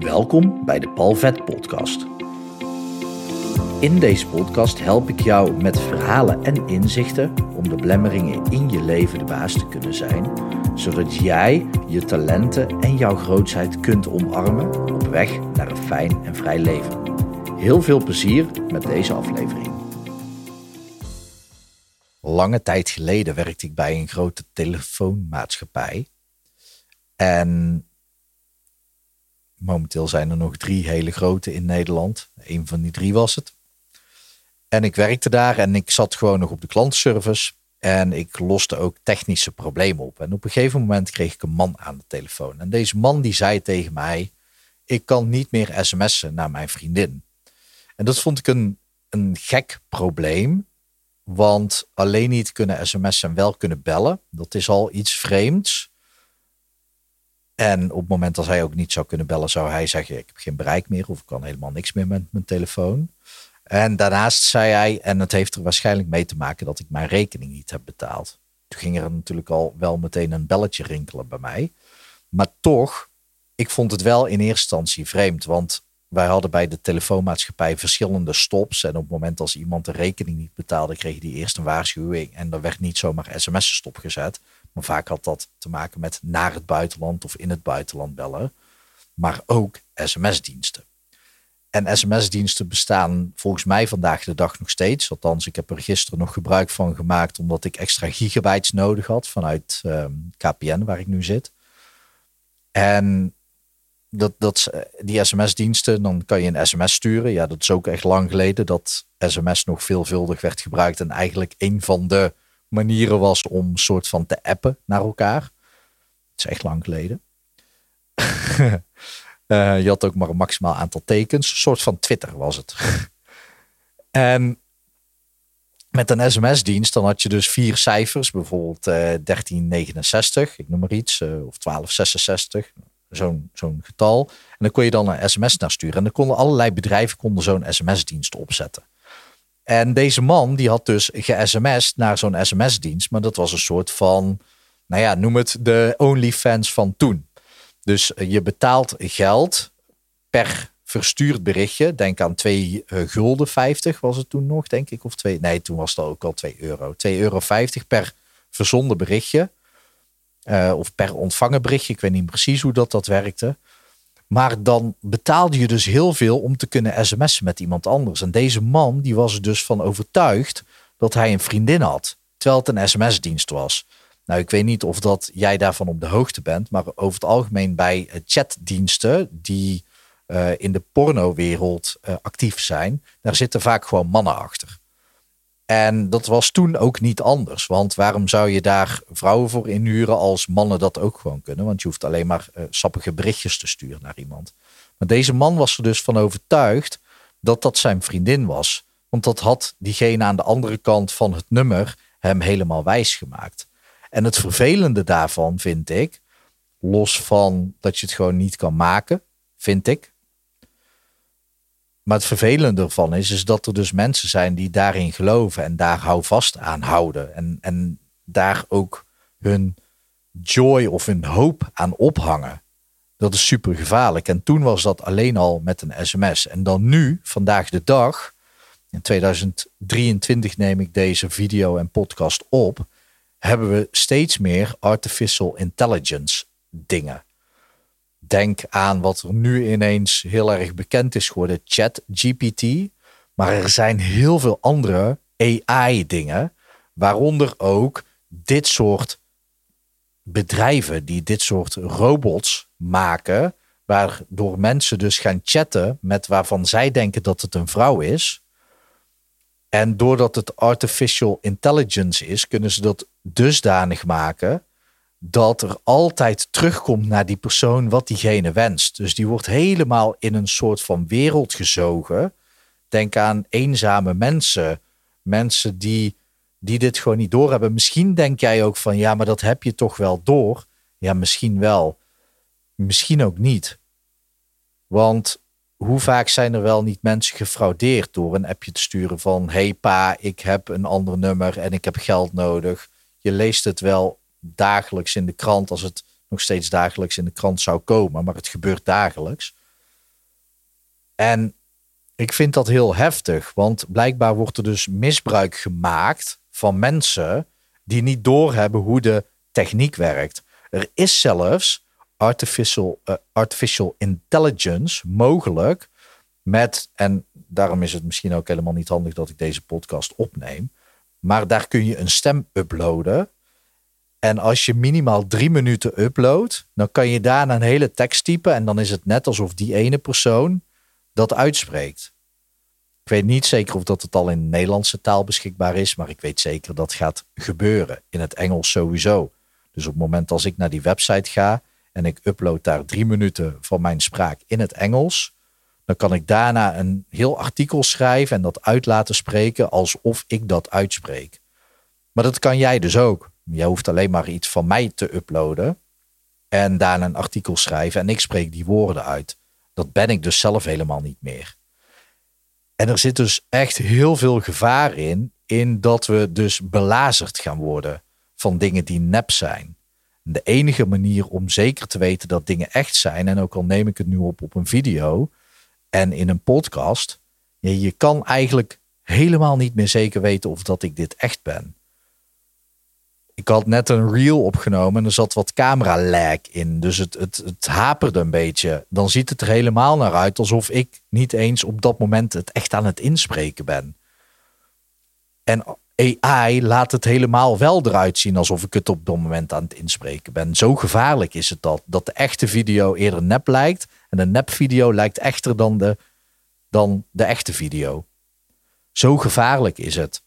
Welkom bij de Palvet Podcast. In deze podcast help ik jou met verhalen en inzichten om de blemmeringen in je leven de baas te kunnen zijn, zodat jij je talenten en jouw grootsheid kunt omarmen op weg naar een fijn en vrij leven. Heel veel plezier met deze aflevering. Lange tijd geleden werkte ik bij een grote telefoonmaatschappij. En momenteel zijn er nog drie hele grote in Nederland. Een van die drie was het. En ik werkte daar en ik zat gewoon nog op de klantenservice. En ik loste ook technische problemen op. En op een gegeven moment kreeg ik een man aan de telefoon. En deze man die zei tegen mij: Ik kan niet meer sms'en naar mijn vriendin. En dat vond ik een, een gek probleem. Want alleen niet kunnen sms'en en wel kunnen bellen, dat is al iets vreemds. En op het moment dat hij ook niet zou kunnen bellen, zou hij zeggen: Ik heb geen bereik meer of ik kan helemaal niks meer met mijn telefoon. En daarnaast zei hij, en het heeft er waarschijnlijk mee te maken dat ik mijn rekening niet heb betaald. Toen ging er natuurlijk al wel meteen een belletje rinkelen bij mij. Maar toch, ik vond het wel in eerste instantie vreemd. Want wij hadden bij de telefoonmaatschappij verschillende stops. En op het moment als iemand de rekening niet betaalde, kreeg hij eerst een waarschuwing. En er werd niet zomaar sms stopgezet. Maar vaak had dat te maken met naar het buitenland of in het buitenland bellen. Maar ook sms-diensten. En sms-diensten bestaan volgens mij vandaag de dag nog steeds. Althans, ik heb er gisteren nog gebruik van gemaakt omdat ik extra gigabytes nodig had vanuit um, KPN waar ik nu zit. En dat, dat, die sms-diensten, dan kan je een sms sturen. Ja, dat is ook echt lang geleden dat sms nog veelvuldig werd gebruikt. En eigenlijk een van de manieren was om soort van te appen naar elkaar. Het is echt lang geleden. uh, je had ook maar een maximaal aantal tekens. Een soort van Twitter was het. en met een sms-dienst, dan had je dus vier cijfers. Bijvoorbeeld uh, 1369, ik noem maar iets. Uh, of 1266, zo'n zo'n getal. En dan kon je dan een sms naar sturen. En dan konden allerlei bedrijven konden zo'n sms-dienst opzetten. En deze man die had dus ge-sms'd naar zo'n sms-dienst. Maar dat was een soort van, nou ja, noem het de OnlyFans van toen. Dus eh, je betaalt geld per verstuurd berichtje. Denk aan 2 uh, eh, gulden 50 was het toen nog, denk ik. Of twee, nee, toen was het ook al 2 euro. 2,50 euro per verzonden berichtje. Uh, of per ontvangen berichtje. Ik weet niet precies hoe dat, dat werkte. Maar dan betaalde je dus heel veel om te kunnen sms'en met iemand anders. En deze man die was er dus van overtuigd dat hij een vriendin had. Terwijl het een sms-dienst was. Nou, ik weet niet of dat jij daarvan op de hoogte bent. Maar over het algemeen bij eh, chatdiensten die uh, in de pornowereld uh, actief zijn. Daar zitten vaak gewoon mannen achter. En dat was toen ook niet anders. Want waarom zou je daar vrouwen voor inhuren als mannen dat ook gewoon kunnen? Want je hoeft alleen maar uh, sappige berichtjes te sturen naar iemand. Maar deze man was er dus van overtuigd dat dat zijn vriendin was. Want dat had diegene aan de andere kant van het nummer hem helemaal wijs gemaakt. En het vervelende daarvan vind ik, los van dat je het gewoon niet kan maken, vind ik, maar het vervelende ervan is, is dat er dus mensen zijn die daarin geloven en daar houvast aan houden. En, en daar ook hun joy of hun hoop aan ophangen. Dat is super gevaarlijk. En toen was dat alleen al met een sms. En dan nu, vandaag de dag, in 2023 neem ik deze video en podcast op, hebben we steeds meer artificial intelligence dingen. Denk aan wat er nu ineens heel erg bekend is geworden, ChatGPT. Maar er zijn heel veel andere AI-dingen, waaronder ook dit soort bedrijven die dit soort robots maken, waardoor mensen dus gaan chatten met waarvan zij denken dat het een vrouw is. En doordat het artificial intelligence is, kunnen ze dat dusdanig maken dat er altijd terugkomt naar die persoon wat diegene wenst. Dus die wordt helemaal in een soort van wereld gezogen. Denk aan eenzame mensen, mensen die, die dit gewoon niet doorhebben. Misschien denk jij ook van ja, maar dat heb je toch wel door. Ja, misschien wel. Misschien ook niet. Want hoe vaak zijn er wel niet mensen gefraudeerd door een appje te sturen van hey pa, ik heb een ander nummer en ik heb geld nodig. Je leest het wel dagelijks in de krant als het nog steeds dagelijks in de krant zou komen, maar het gebeurt dagelijks. En ik vind dat heel heftig, want blijkbaar wordt er dus misbruik gemaakt van mensen die niet doorhebben hoe de techniek werkt. Er is zelfs artificial, uh, artificial intelligence mogelijk met, en daarom is het misschien ook helemaal niet handig dat ik deze podcast opneem, maar daar kun je een stem uploaden. En als je minimaal drie minuten uploadt, dan kan je daarna een hele tekst typen en dan is het net alsof die ene persoon dat uitspreekt. Ik weet niet zeker of dat het al in Nederlandse taal beschikbaar is, maar ik weet zeker dat gaat gebeuren. In het Engels sowieso. Dus op het moment als ik naar die website ga en ik upload daar drie minuten van mijn spraak in het Engels, dan kan ik daarna een heel artikel schrijven en dat uit laten spreken alsof ik dat uitspreek. Maar dat kan jij dus ook. Jij hoeft alleen maar iets van mij te uploaden en daarna een artikel schrijven en ik spreek die woorden uit. Dat ben ik dus zelf helemaal niet meer. En er zit dus echt heel veel gevaar in, in dat we dus belazerd gaan worden van dingen die nep zijn. de enige manier om zeker te weten dat dingen echt zijn, en ook al neem ik het nu op op een video en in een podcast, je kan eigenlijk helemaal niet meer zeker weten of dat ik dit echt ben. Ik had net een reel opgenomen en er zat wat camera lag in. Dus het, het, het haperde een beetje. Dan ziet het er helemaal naar uit alsof ik niet eens op dat moment het echt aan het inspreken ben. En AI laat het helemaal wel eruit zien alsof ik het op dat moment aan het inspreken ben. Zo gevaarlijk is het dat. Dat de echte video eerder nep lijkt. En de nep video lijkt echter dan de, dan de echte video. Zo gevaarlijk is het.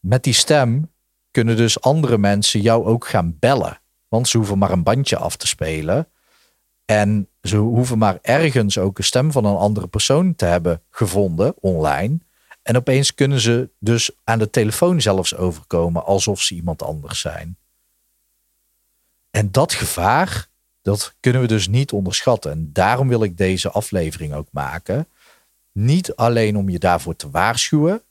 Met die stem kunnen dus andere mensen jou ook gaan bellen. Want ze hoeven maar een bandje af te spelen. En ze hoeven maar ergens ook een stem van een andere persoon te hebben gevonden online. En opeens kunnen ze dus aan de telefoon zelfs overkomen alsof ze iemand anders zijn. En dat gevaar, dat kunnen we dus niet onderschatten. En daarom wil ik deze aflevering ook maken. Niet alleen om je daarvoor te waarschuwen,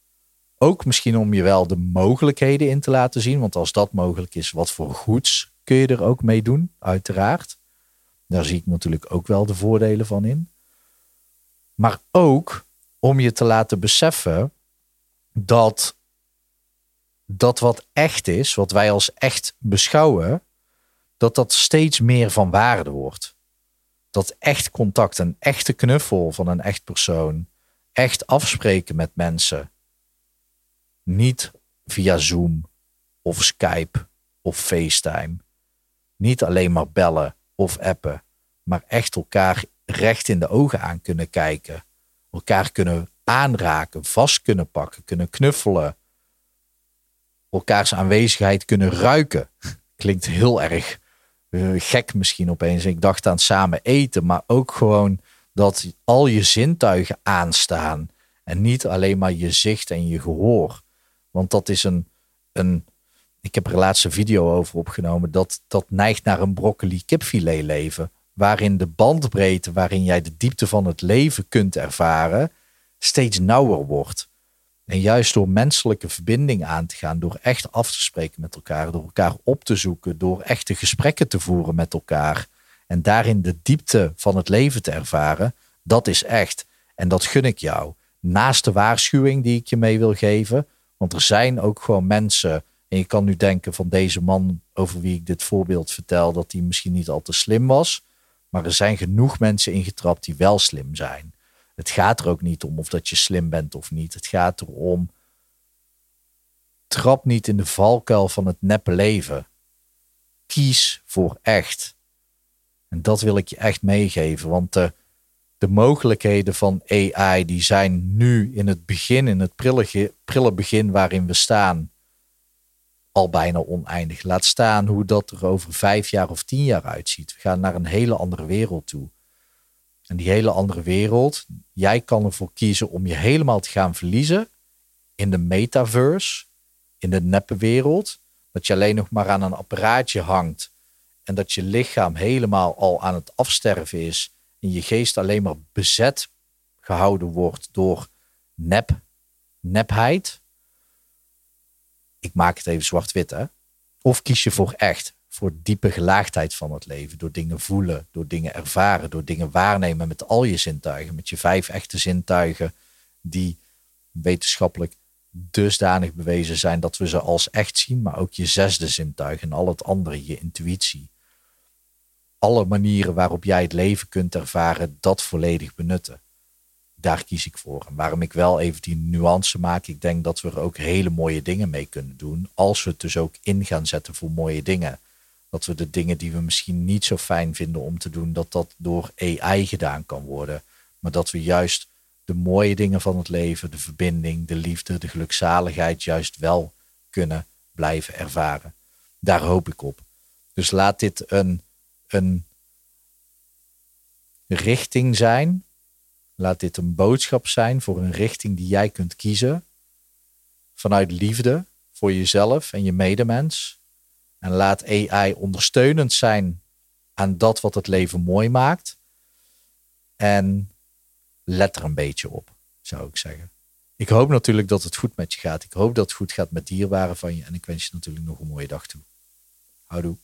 ook misschien om je wel de mogelijkheden in te laten zien. Want als dat mogelijk is, wat voor goeds kun je er ook mee doen, uiteraard. Daar zie ik natuurlijk ook wel de voordelen van in. Maar ook om je te laten beseffen dat dat wat echt is, wat wij als echt beschouwen, dat dat steeds meer van waarde wordt. Dat echt contact, een echte knuffel van een echt persoon, echt afspreken met mensen, niet via Zoom of Skype of FaceTime. Niet alleen maar bellen of appen, maar echt elkaar recht in de ogen aan kunnen kijken. Elkaar kunnen aanraken, vast kunnen pakken, kunnen knuffelen. Elkaars aanwezigheid kunnen ruiken. Klinkt heel erg eh, gek misschien opeens. Ik dacht aan samen eten, maar ook gewoon dat al je zintuigen aanstaan. En niet alleen maar je zicht en je gehoor. Want dat is een, een ik heb er laatste video over opgenomen, dat, dat neigt naar een broccoli kipfilet leven. Waarin de bandbreedte, waarin jij de diepte van het leven kunt ervaren, steeds nauwer wordt. En juist door menselijke verbinding aan te gaan, door echt af te spreken met elkaar, door elkaar op te zoeken, door echte gesprekken te voeren met elkaar en daarin de diepte van het leven te ervaren, dat is echt. En dat gun ik jou. Naast de waarschuwing die ik je mee wil geven, want er zijn ook gewoon mensen. En je kan nu denken van deze man over wie ik dit voorbeeld vertel, dat hij misschien niet al te slim was. Maar er zijn genoeg mensen ingetrapt die wel slim zijn. Het gaat er ook niet om of dat je slim bent of niet. Het gaat erom. Trap niet in de valkuil van het neppe leven. Kies voor echt. En dat wil ik je echt meegeven. Want de, de mogelijkheden van AI die zijn nu in het begin, in het prille, prille begin waarin we staan, al bijna oneindig. Laat staan hoe dat er over vijf jaar of tien jaar uitziet. We gaan naar een hele andere wereld toe. En die hele andere wereld, jij kan ervoor kiezen om je helemaal te gaan verliezen in de metaverse, in de neppe wereld. Dat je alleen nog maar aan een apparaatje hangt en dat je lichaam helemaal al aan het afsterven is en je geest alleen maar bezet gehouden wordt door nep, nepheid. Ik maak het even zwart-wit, hè? Of kies je voor echt, voor diepe gelaagdheid van het leven. Door dingen voelen, door dingen ervaren, door dingen waarnemen met al je zintuigen. Met je vijf echte zintuigen die wetenschappelijk dusdanig bewezen zijn dat we ze als echt zien. Maar ook je zesde zintuig en al het andere, je intuïtie. Alle manieren waarop jij het leven kunt ervaren, dat volledig benutten. Daar kies ik voor. En waarom ik wel even die nuance maak. Ik denk dat we er ook hele mooie dingen mee kunnen doen. Als we het dus ook in gaan zetten voor mooie dingen dat we de dingen die we misschien niet zo fijn vinden om te doen, dat dat door AI gedaan kan worden. Maar dat we juist de mooie dingen van het leven, de verbinding, de liefde, de gelukzaligheid, juist wel kunnen blijven ervaren. Daar hoop ik op. Dus laat dit een, een richting zijn. Laat dit een boodschap zijn voor een richting die jij kunt kiezen. Vanuit liefde voor jezelf en je medemens en laat AI ondersteunend zijn aan dat wat het leven mooi maakt. En let er een beetje op, zou ik zeggen. Ik hoop natuurlijk dat het goed met je gaat. Ik hoop dat het goed gaat met dierbaren van je. En ik wens je natuurlijk nog een mooie dag toe. Houdoe.